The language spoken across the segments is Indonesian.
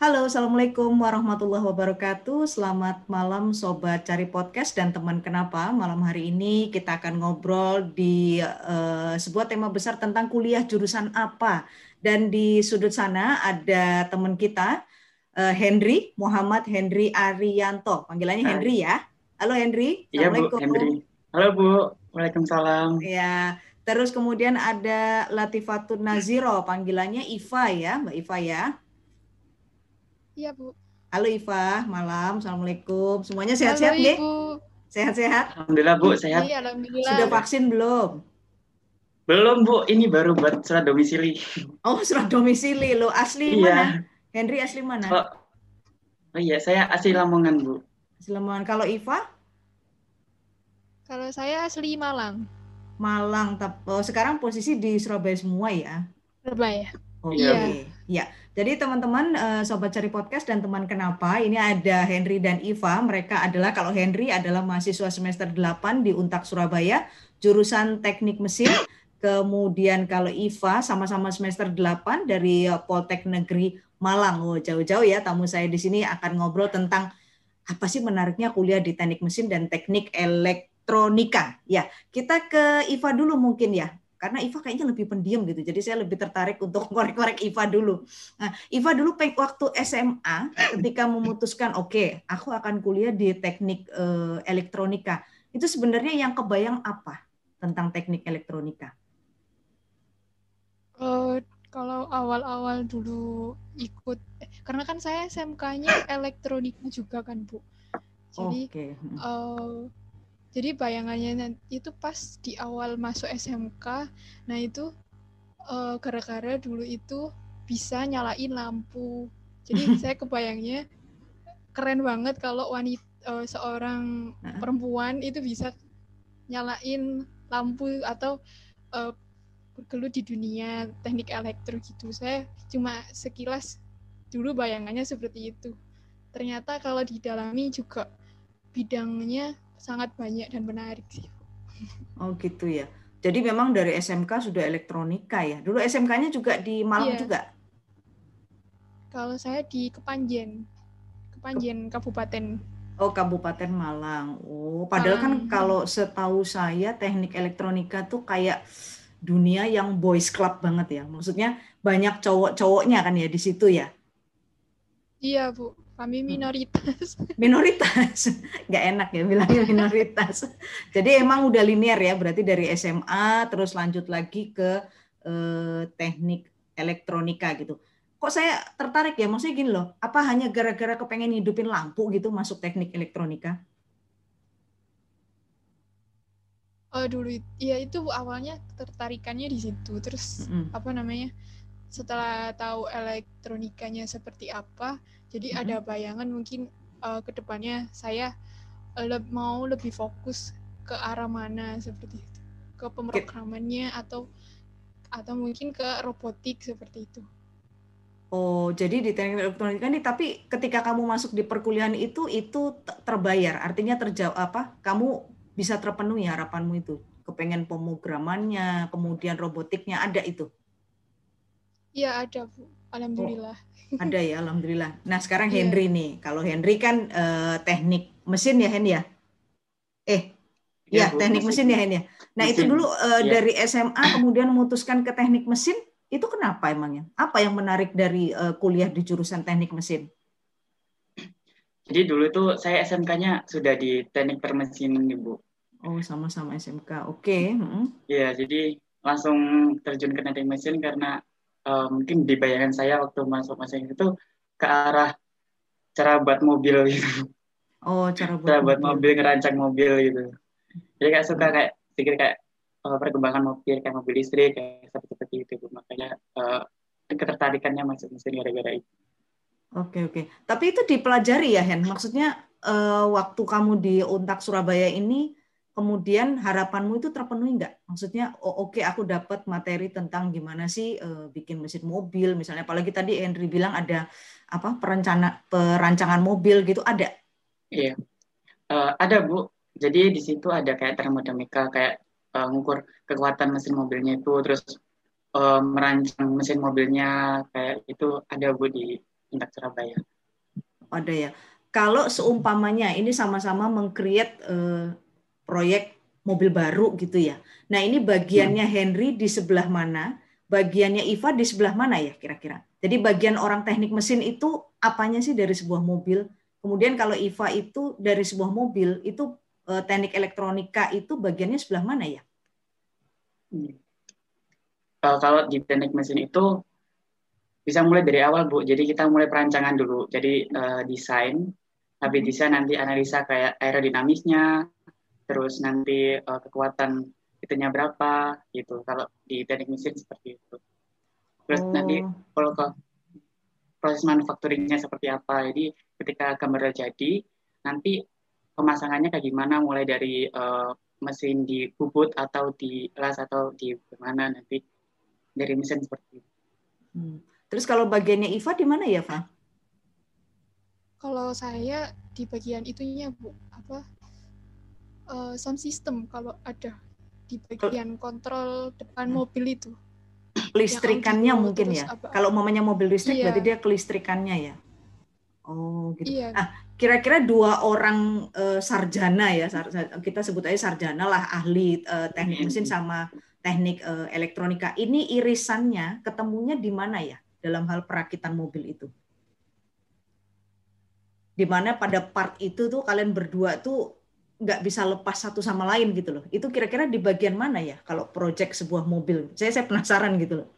Halo, Assalamualaikum warahmatullahi wabarakatuh. Selamat malam Sobat Cari Podcast dan teman kenapa. Malam hari ini kita akan ngobrol di uh, sebuah tema besar tentang kuliah jurusan apa. Dan di sudut sana ada teman kita, uh, Henry, Muhammad Henry Arianto. Panggilannya Hai. Henry ya. Halo Henry. Iya Bu, Henry. Halo Bu, Waalaikumsalam. Ya, terus kemudian ada Latifatun Naziro, panggilannya Iva ya, Mbak Iva ya. Iya, Bu. Halo Iva, malam. Assalamualaikum. Semuanya sehat-sehat nih? Sehat-sehat? Alhamdulillah, Bu. Sehat. Iya, alhamdulillah. Sudah vaksin belum? Belum, Bu. Ini baru buat surat domisili. Oh, surat domisili. Lo asli iya. mana? Henry asli mana? Oh, oh iya, saya asli Lamongan, Bu. Asli Lamongan. Kalau Iva? Kalau saya asli Malang. Malang. Oh, sekarang posisi di Surabaya semua ya? Surabaya. Iya. Okay. Ya. Jadi teman-teman uh, sobat cari podcast dan teman kenapa ini ada Henry dan Iva. Mereka adalah kalau Henry adalah mahasiswa semester 8 di Untak Surabaya, jurusan Teknik Mesin. Kemudian kalau Iva sama-sama semester 8 dari uh, Poltek Negeri Malang. Oh, jauh-jauh ya tamu saya di sini akan ngobrol tentang apa sih menariknya kuliah di Teknik Mesin dan Teknik Elektronika. Ya, kita ke Iva dulu mungkin ya karena Iva kayaknya lebih pendiam gitu. Jadi saya lebih tertarik untuk korek-korek Iva dulu. Nah, Iva dulu waktu SMA ketika memutuskan oke, okay, aku akan kuliah di teknik uh, elektronika. Itu sebenarnya yang kebayang apa tentang teknik elektronika? Uh, kalau awal-awal dulu ikut, eh, karena kan saya SMK-nya elektronika juga kan Bu. Jadi okay. uh, jadi bayangannya itu pas di awal masuk SMK nah itu uh, gara-gara dulu itu bisa nyalain lampu. Jadi saya kebayangnya keren banget kalau wanita uh, seorang perempuan itu bisa nyalain lampu atau uh, bergelut di dunia teknik elektro gitu. Saya cuma sekilas dulu bayangannya seperti itu. Ternyata kalau didalami juga bidangnya sangat banyak dan menarik sih. Oh gitu ya. Jadi memang dari SMK sudah elektronika ya. Dulu SMK-nya juga di Malang iya. juga. Kalau saya di Kepanjen. Kepanjen Kabupaten. Oh, Kabupaten Malang. Oh, padahal kan kalau setahu saya teknik elektronika tuh kayak dunia yang boys club banget ya. Maksudnya banyak cowok-cowoknya kan ya di situ ya. Iya, Bu. Kami hmm. minoritas. Minoritas, nggak enak ya bilangnya minoritas. Jadi emang udah linear ya, berarti dari SMA terus lanjut lagi ke eh, teknik elektronika gitu. Kok saya tertarik ya, maksudnya gini loh, apa hanya gara-gara kepengen hidupin lampu gitu masuk teknik elektronika? Oh dulu, ya itu awalnya tertarikannya di situ. Terus mm -hmm. apa namanya? Setelah tahu elektronikanya seperti apa, jadi hmm. ada bayangan mungkin uh, ke depannya saya le mau lebih fokus ke arah mana seperti itu. Ke pemrogramannya atau atau mungkin ke robotik seperti itu. Oh, jadi di teknik elektronika ini tapi ketika kamu masuk di perkuliahan itu itu terbayar, artinya terjawab apa? Kamu bisa terpenuhi harapanmu itu. Kepengen pemrogramannya, kemudian robotiknya ada itu. Iya, ada, Bu. Alhamdulillah. Oh, ada ya, alhamdulillah. Nah, sekarang yeah. Henry nih. Kalau Henry kan uh, teknik mesin ya, Hen ya? Eh, ya, ya teknik mesin, mesin ya, Hen ya. Nah, mesin. itu dulu uh, ya. dari SMA kemudian memutuskan ke teknik mesin, itu kenapa emangnya? Apa yang menarik dari uh, kuliah di jurusan teknik mesin? Jadi dulu itu saya SMK-nya sudah di teknik permesinan, Ibu. Oh, sama-sama SMK. Oke. Okay. Iya, jadi langsung terjun ke teknik mesin karena uh, mungkin di bayangan saya waktu masuk mesin itu ke arah cara buat mobil gitu. Oh, cara buat, cara buat mobil. mobil ngerancang mobil gitu. Jadi kayak suka kayak pikir kayak uh, perkembangan mobil kayak mobil listrik kayak seperti itu. Makanya uh, ketertarikannya masuk mesin gara-gara itu. Oke oke. Tapi itu dipelajari ya Hen. Maksudnya uh, waktu kamu di Untak Surabaya ini kemudian harapanmu itu terpenuhi nggak? Maksudnya, oh, oke okay, aku dapat materi tentang gimana sih uh, bikin mesin mobil, misalnya apalagi tadi Henry bilang ada apa perencana perancangan mobil gitu ada? Iya, uh, ada bu. Jadi di situ ada kayak termodinamika, kayak uh, ngukur kekuatan mesin mobilnya itu, terus uh, merancang mesin mobilnya kayak itu ada bu di Untak Surabaya. Ada ya. Kalau seumpamanya ini sama-sama mengcreate uh, proyek mobil baru gitu ya. Nah ini bagiannya hmm. Henry di sebelah mana, bagiannya Iva di sebelah mana ya kira-kira? Jadi bagian orang teknik mesin itu apanya sih dari sebuah mobil? Kemudian kalau Iva itu dari sebuah mobil itu uh, teknik elektronika itu bagiannya sebelah mana ya? Kalau di teknik mesin itu bisa mulai dari awal bu. Jadi kita mulai perancangan dulu. Jadi uh, desain, habis desain nanti analisa kayak aerodinamisnya, terus nanti uh, kekuatan itunya berapa gitu. Kalau di teknik mesin seperti itu. Terus oh. nanti kalau ke proses manufacturingnya seperti apa. Jadi ketika gambar jadi, nanti pemasangannya kayak gimana mulai dari uh, mesin di bubut atau di las atau di mana nanti dari mesin seperti itu. Hmm. Terus kalau bagiannya Iva di mana ya, Fa? Kalau saya di bagian itunya, Bu, apa? Uh, sound system kalau ada di bagian kontrol depan hmm. mobil itu. Listrikannya mungkin ya. Apa? Kalau mamanya mobil listrik iya. berarti dia kelistrikannya ya. Oh, gitu. Iya. Ah, kira-kira dua orang uh, sarjana ya, sar kita sebut aja sarjana lah ahli uh, teknik mesin sama teknik uh, elektronika. Ini irisannya ketemunya di mana ya? dalam hal perakitan mobil itu. Di mana pada part itu tuh kalian berdua tuh nggak bisa lepas satu sama lain gitu loh. Itu kira-kira di bagian mana ya kalau proyek sebuah mobil? Saya saya penasaran gitu loh.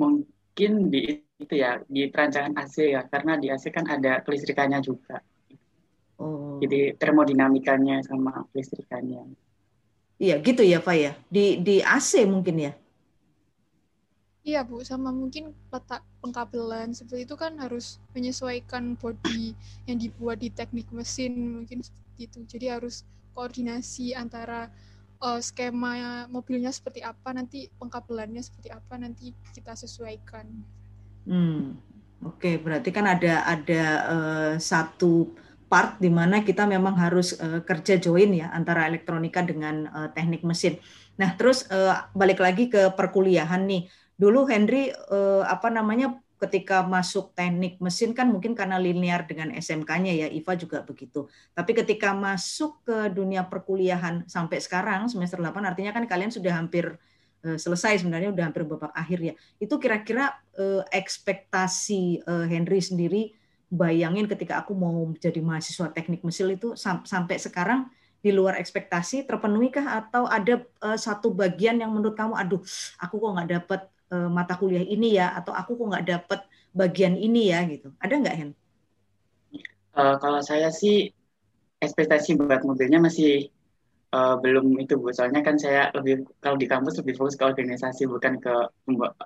Mungkin di itu ya di perancangan AC ya karena di AC kan ada kelistrikannya juga. Oh. Jadi termodinamikanya sama kelistrikannya. Iya gitu ya Pak ya. Di di AC mungkin ya. Iya Bu, sama mungkin letak pengkabelan seperti itu kan harus menyesuaikan body yang dibuat di teknik mesin mungkin seperti itu. Jadi harus koordinasi antara uh, skema mobilnya seperti apa, nanti pengkabelannya seperti apa, nanti kita sesuaikan. Hmm, oke, okay. berarti kan ada ada uh, satu part di mana kita memang harus uh, kerja join ya antara elektronika dengan uh, teknik mesin. Nah, terus uh, balik lagi ke perkuliahan nih dulu Henry eh, apa namanya ketika masuk teknik mesin kan mungkin karena linear dengan SMK-nya ya Iva juga begitu. Tapi ketika masuk ke dunia perkuliahan sampai sekarang semester 8 artinya kan kalian sudah hampir eh, selesai sebenarnya udah hampir babak akhir ya. Itu kira-kira eh, ekspektasi eh, Henry sendiri bayangin ketika aku mau jadi mahasiswa teknik mesin itu sam sampai sekarang di luar ekspektasi terpenuhikah atau ada uh, satu bagian yang menurut kamu aduh aku kok nggak dapat uh, mata kuliah ini ya atau aku kok nggak dapet bagian ini ya gitu ada nggak Hen? Uh, kalau saya sih ekspektasi buat mobilnya masih uh, belum itu bu soalnya kan saya lebih kalau di kampus lebih fokus ke organisasi bukan ke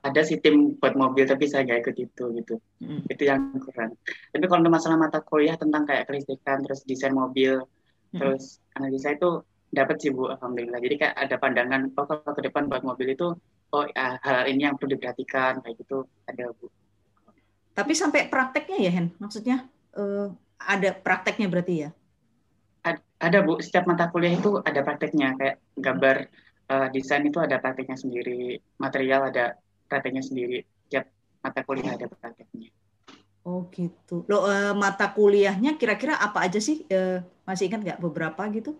ada sih tim buat mobil tapi saya nggak ikut itu gitu hmm. itu yang kurang tapi kalau masalah mata kuliah tentang kayak kelistrikan terus desain mobil hmm. terus analisa itu dapat sih bu alhamdulillah jadi kayak ada pandangan oh kalau ke depan buat mobil itu oh ya, hal ini yang perlu diperhatikan kayak gitu ada bu. Tapi sampai prakteknya ya Hen, maksudnya uh, ada prakteknya berarti ya? Ada bu, setiap mata kuliah itu ada prakteknya kayak gambar uh, desain itu ada prakteknya sendiri, material ada prakteknya sendiri, setiap mata kuliah ada prakteknya. Oh gitu. Lo uh, mata kuliahnya kira-kira apa aja sih? Uh, masih ingat nggak beberapa gitu?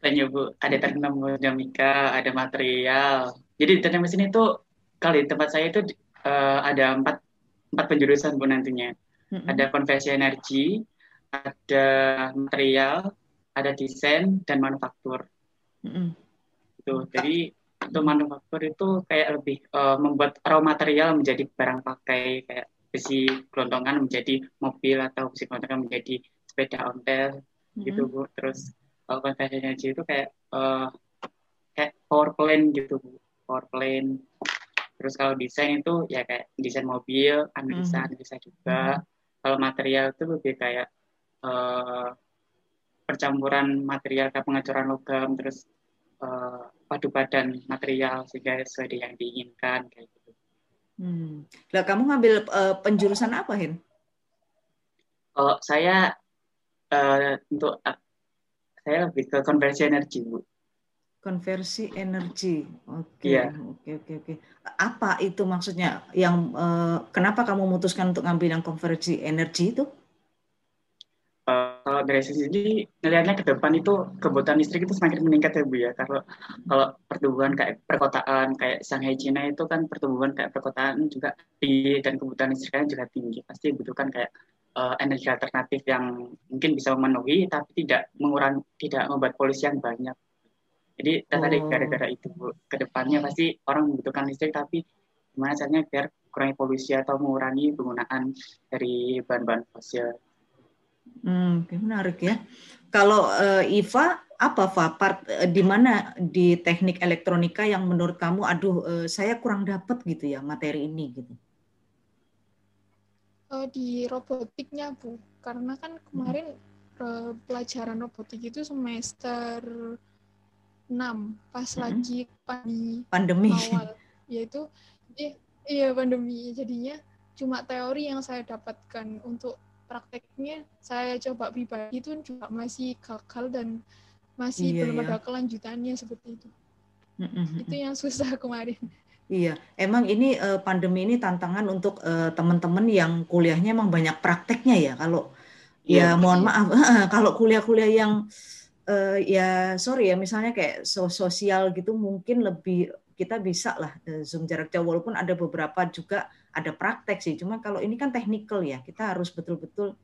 Tanya Bu, ada termodinamika, ada material. Jadi di teknik mesin itu kalau di tempat saya itu uh, ada empat empat penjurusan Bu nantinya. Mm-hmm. Ada konversi energi, ada material, ada desain dan manufaktur. Mm-hmm. Itu jadi untuk manufaktur itu kayak lebih uh, membuat raw material menjadi barang pakai kayak besi gelondongan menjadi mobil atau besi gelondongan menjadi sepeda ontel mm-hmm. gitu Bu. Terus kalau convention energy itu kayak uh, kayak power plant gitu power plant terus kalau desain itu ya kayak desain mobil analisa mm. analisa juga mm. kalau material itu lebih kayak uh, percampuran material kayak pengecoran logam terus uh, padu badan material sehingga sesuai yang diinginkan kayak gitu. Hmm. Lah kamu ngambil uh, penjurusan apa, Hen? Kalau saya uh, untuk saya lebih ke konversi energi bu konversi energi oke okay, iya. oke Oke oke oke. Apa itu maksudnya yang uh, kenapa kamu memutuskan untuk ngambil yang konversi energi itu? Uh, kalau dari sisi ini ngelihatnya ke depan itu kebutuhan listrik itu semakin meningkat ya Bu ya. Kalau kalau pertumbuhan kayak perkotaan kayak Shanghai Cina itu kan pertumbuhan kayak perkotaan juga tinggi dan kebutuhan listriknya juga tinggi. Pasti dibutuhkan kayak uh, energi alternatif yang mungkin bisa memenuhi tapi tidak mengurangi tidak membuat polusi yang banyak jadi tertarik oh. gara-gara itu ke depannya pasti orang membutuhkan listrik tapi gimana caranya biar kurangi polusi atau mengurangi penggunaan dari bahan-bahan fosil. Hmm, menarik ya. Kalau uh, Iva apa Fa part uh, di mana di teknik elektronika yang menurut kamu aduh uh, saya kurang dapat gitu ya materi ini gitu. Uh, di robotiknya Bu, karena kan kemarin hmm. pelajaran robotik itu semester 6 pas hmm. lagi pandemi, pandemi awal yaitu eh, iya pandemi jadinya cuma teori yang saya dapatkan untuk prakteknya saya coba pribadi itu juga masih gagal dan masih iya, belum iya. ada kelanjutannya seperti itu mm-hmm. itu yang susah kemarin Iya, emang ini uh, pandemi ini tantangan untuk uh, teman-teman yang kuliahnya emang banyak prakteknya ya. Kalau yeah. ya mohon maaf, kalau kuliah-kuliah yang uh, ya sorry ya misalnya kayak so sosial gitu mungkin lebih kita bisa lah uh, zoom jarak jauh walaupun ada beberapa juga ada praktek sih cuma kalau ini kan technical ya kita harus betul-betul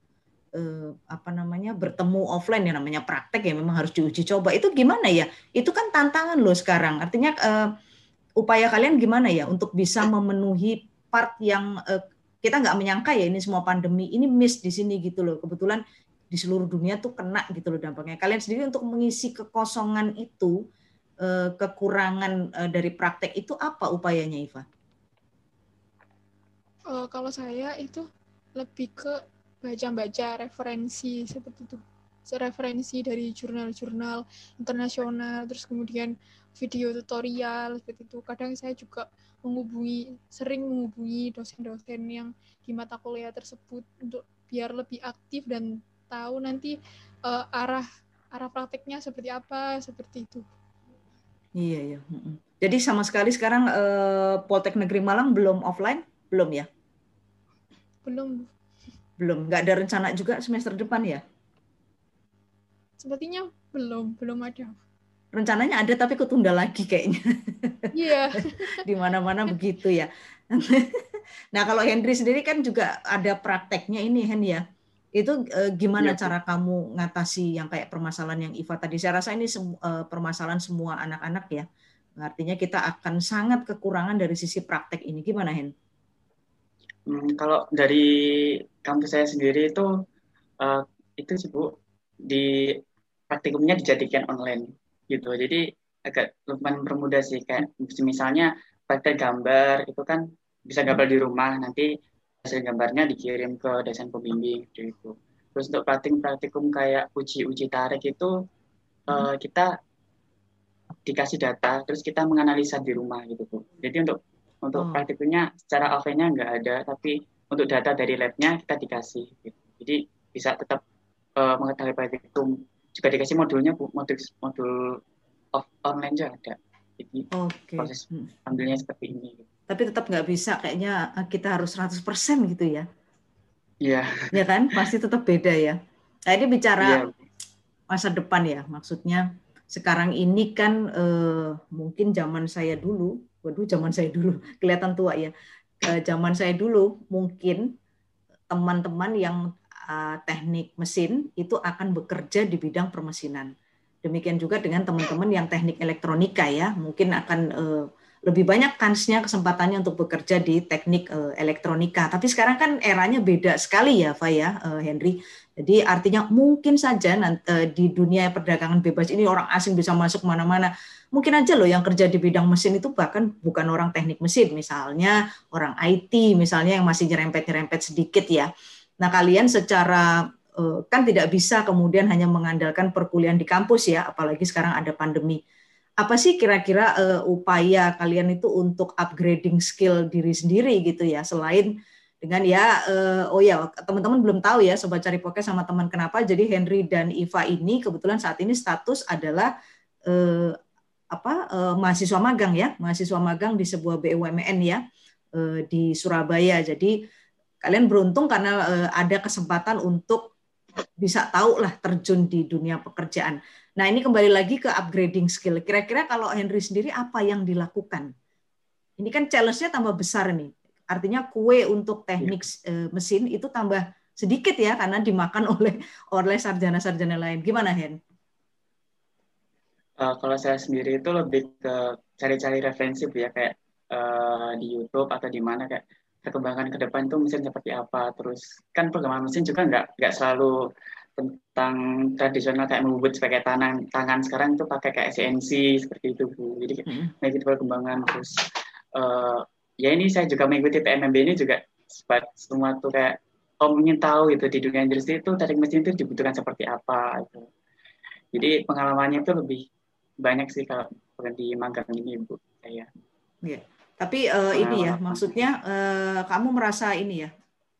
uh, apa namanya bertemu offline ya namanya praktek ya memang harus diuji coba itu gimana ya itu kan tantangan loh sekarang artinya uh, upaya kalian gimana ya untuk bisa memenuhi part yang uh, kita nggak menyangka ya ini semua pandemi ini miss di sini gitu loh kebetulan di seluruh dunia tuh kena gitu loh dampaknya. Kalian sendiri untuk mengisi kekosongan itu, eh, kekurangan eh, dari praktek itu apa upayanya, Iva? Uh, kalau saya itu lebih ke baca-baca referensi seperti itu. Referensi dari jurnal-jurnal internasional, terus kemudian video tutorial seperti itu. Kadang saya juga menghubungi, sering menghubungi dosen-dosen yang di mata kuliah tersebut untuk biar lebih aktif dan tahu nanti uh, arah arah prakteknya seperti apa seperti itu. Iya iya. Jadi sama sekali sekarang uh, Poltek Negeri Malang belum offline, belum ya? Belum. Belum. Nggak ada rencana juga semester depan ya? Sepertinya belum, belum ada. Rencananya ada tapi ketunda lagi kayaknya. Iya. Di mana-mana begitu ya. nah kalau Henry sendiri kan juga ada prakteknya ini Hen ya itu uh, gimana ya. cara kamu ngatasi yang kayak permasalahan yang Iva tadi? Saya rasa ini semu, uh, permasalahan semua anak-anak ya. Artinya kita akan sangat kekurangan dari sisi praktek ini. Gimana Hen? Hmm, kalau dari kampus saya sendiri itu uh, itu sih Bu di praktikumnya dijadikan online gitu. Jadi agak lumayan permudah sih kayak misalnya praktek gambar itu kan bisa gambar di rumah nanti hasil gambarnya dikirim ke dosen pembimbing gitu. Terus untuk praktikum-praktikum kayak uji-uji tarik itu hmm. uh, kita dikasih data, terus kita menganalisa di rumah gitu bu. Jadi untuk untuk hmm. praktikumnya secara offline-nya nggak ada, tapi untuk data dari lab-nya kita dikasih. Gitu. Jadi bisa tetap uh, mengetahui praktikum. Juga dikasih modulnya bu, modul modul off online juga ada. Jadi okay. proses hmm. ambilnya seperti ini. Tapi tetap nggak bisa kayaknya eh, kita harus 100% gitu ya. Iya. Ya kan? Pasti tetap beda ya. Nah, ini bicara yeah. masa depan ya. Maksudnya sekarang ini kan eh, mungkin zaman saya dulu, waduh zaman saya dulu kelihatan tua ya. Eh, zaman saya dulu mungkin teman-teman yang uh, teknik mesin itu akan bekerja di bidang permesinan. Demikian juga dengan teman-teman yang teknik elektronika ya, mungkin akan uh, lebih banyak kansnya kesempatannya untuk bekerja di teknik uh, elektronika. Tapi sekarang kan eranya beda sekali ya, Pak ya, Henry. Jadi artinya mungkin saja nanti, di dunia perdagangan bebas ini orang asing bisa masuk mana-mana. Mungkin aja loh yang kerja di bidang mesin itu bahkan bukan orang teknik mesin, misalnya orang IT, misalnya yang masih nyerempet-nyerempet sedikit ya. Nah kalian secara kan tidak bisa kemudian hanya mengandalkan perkuliahan di kampus ya, apalagi sekarang ada pandemi. Apa sih kira-kira uh, upaya kalian itu untuk upgrading skill diri sendiri gitu ya? Selain dengan ya uh, oh ya teman-teman belum tahu ya sobat cari podcast sama teman kenapa. Jadi Henry dan Iva ini kebetulan saat ini status adalah apa mahasiswa magang ya, mahasiswa magang di sebuah BUMN ya di Surabaya. Jadi kalian beruntung karena uh, ada kesempatan untuk bisa tahu lah terjun di dunia pekerjaan. Nah ini kembali lagi ke upgrading skill. Kira-kira kalau Henry sendiri apa yang dilakukan? Ini kan challenge-nya tambah besar nih. Artinya kue untuk teknik uh, mesin itu tambah sedikit ya karena dimakan oleh oleh sarjana-sarjana lain. Gimana Hen? Uh, kalau saya sendiri itu lebih ke cari-cari referensi ya kayak uh, di YouTube atau di mana kayak perkembangan ke depan itu mesin seperti apa. Terus kan perkembangan mesin juga nggak nggak selalu tentang tradisional kayak membubut sebagai tangan tangan sekarang itu pakai kayak CNC seperti itu bu. Jadi hmm. gitu perkembangan terus uh, ya ini saya juga mengikuti PMMB ini juga semua tuh kayak om ingin tahu gitu di dunia industri itu teknik mesin itu dibutuhkan seperti apa itu. Jadi pengalamannya itu lebih banyak sih kalau di magang ini bu saya. Iya. Tapi uh, ini ya maksudnya uh, kamu merasa ini ya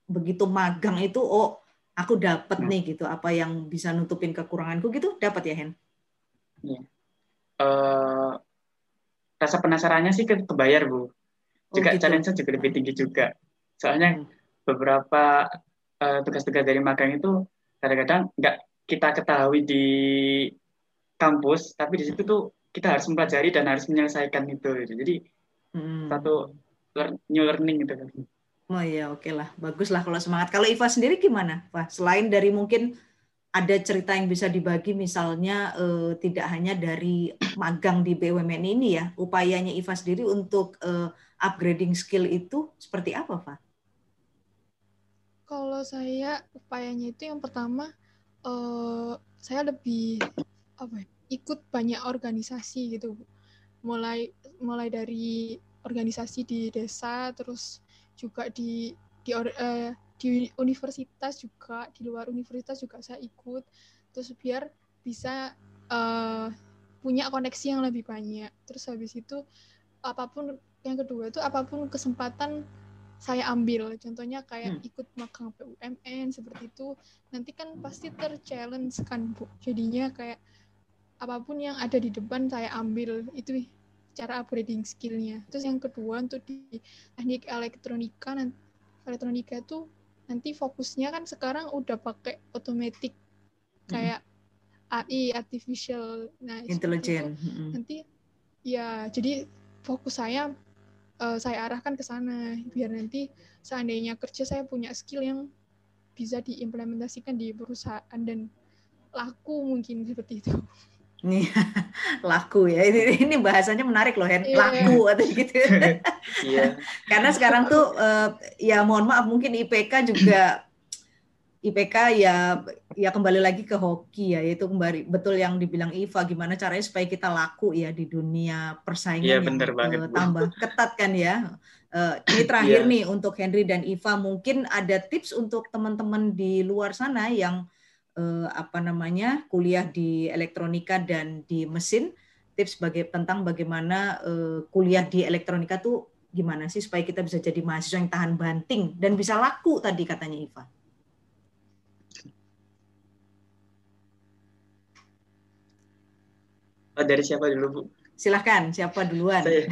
begitu magang itu oh aku dapat hmm. nih gitu apa yang bisa nutupin kekuranganku gitu dapat ya Hen? Iya. Uh, rasa penasarannya sih kebayar bu. Juga oh, gitu. challenge juga lebih tinggi juga. Soalnya hmm. beberapa tugas-tugas uh, dari magang itu kadang-kadang nggak kita ketahui di kampus, tapi di situ tuh kita harus mempelajari dan harus menyelesaikan itu. Gitu. Jadi hmm. satu new learning gitu kan. Oh iya, oke okay lah, bagus lah kalau semangat. Kalau Iva sendiri gimana, Pak? Selain dari mungkin ada cerita yang bisa dibagi, misalnya eh, tidak hanya dari magang di BUMN ini ya, upayanya Iva sendiri untuk eh, upgrading skill itu seperti apa, Pak? Kalau saya upayanya itu yang pertama, eh, saya lebih apa ya, ikut banyak organisasi gitu mulai mulai dari organisasi di desa terus juga di di uh, di universitas juga di luar universitas juga saya ikut. Terus biar bisa uh, punya koneksi yang lebih banyak. Terus habis itu apa pun yang kedua itu apa pun kesempatan saya ambil. Contohnya kayak hmm. ikut magang BUMN seperti itu nanti kan pasti terchallenge kan bu. Jadinya kayak apa pun yang ada di depan saya ambil. Itu cara upgrading skillnya. Terus yang kedua untuk di teknik elektronika elektronika itu nanti fokusnya kan sekarang udah pakai otomatis kayak AI artificial nah intelligent nanti ya jadi fokus saya uh, saya arahkan ke sana biar nanti seandainya kerja saya punya skill yang bisa diimplementasikan di perusahaan dan laku mungkin seperti itu. Nih laku ya ini ini bahasanya menarik loh Hen yeah. laku atau gitu. yeah. Karena sekarang tuh uh, ya mohon maaf mungkin IPK juga IPK ya ya kembali lagi ke hoki ya yaitu kembali betul yang dibilang Iva gimana caranya supaya kita laku ya di dunia persaingan yeah, yang bener banget, tambah ketat kan ya. Uh, ini terakhir yeah. nih untuk Henry dan Iva mungkin ada tips untuk teman-teman di luar sana yang eh, apa namanya kuliah di elektronika dan di mesin tips baga tentang bagaimana eh, kuliah di elektronika tuh gimana sih supaya kita bisa jadi mahasiswa yang tahan banting dan bisa laku tadi katanya Iva. Oh, dari siapa dulu Bu? Silahkan, siapa duluan? Saya.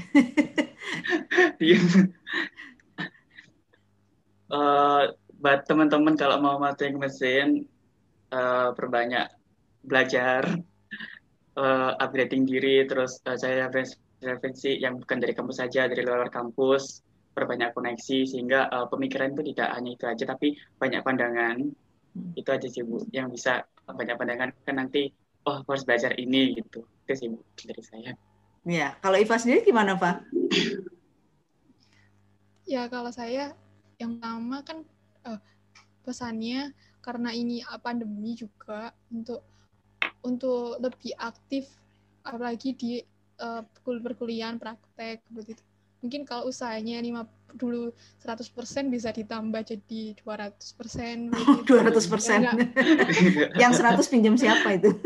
uh, buat teman-teman kalau mau matematik mesin uh, perbanyak belajar, uh, upgrading diri, terus uh, saya referensi yang bukan dari kampus saja, dari luar kampus, perbanyak koneksi sehingga uh, pemikiran itu tidak hanya itu aja, tapi banyak pandangan. Hmm. Itu aja sih bu, yang bisa banyak pandangan kan nanti, oh harus belajar ini gitu. Itu sih bu dari saya. Ya, kalau Iva sendiri gimana Pak? Ya kalau saya yang pertama kan uh, pesannya karena ini pandemi juga untuk untuk lebih aktif apalagi di uh, perkuliahan praktek begitu. Mungkin kalau usahanya lima dulu 100% bisa ditambah jadi 200%. Begitu. 200%. Yang 100 pinjam siapa itu?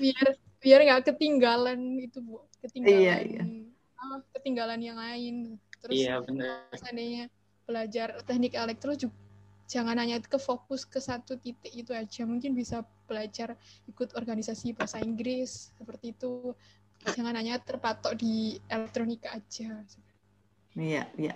biar biar nggak ketinggalan itu Bu, ketinggalan. Iya, iya. Ah, ketinggalan yang lain. Terus iya, benar. seandainya belajar teknik elektro juga jangan hanya ke fokus ke satu titik itu aja. Mungkin bisa belajar ikut organisasi bahasa Inggris seperti itu. Jangan hanya terpatok di elektronika aja. Iya iya.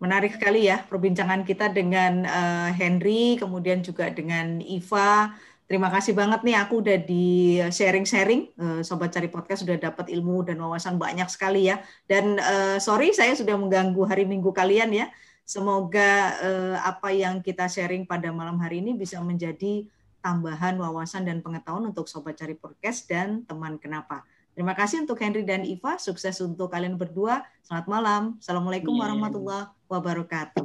Menarik sekali ya perbincangan kita dengan uh, Henry kemudian juga dengan Iva. Terima kasih banget nih aku udah di sharing-sharing. Uh, sobat cari podcast sudah dapat ilmu dan wawasan banyak sekali ya. Dan uh, sorry saya sudah mengganggu hari Minggu kalian ya. Semoga uh, apa yang kita sharing pada malam hari ini bisa menjadi tambahan wawasan dan pengetahuan untuk sobat cari podcast dan teman kenapa. Terima kasih untuk Henry dan Iva, sukses untuk kalian berdua. Selamat malam. Assalamualaikum warahmatullahi wabarakatuh.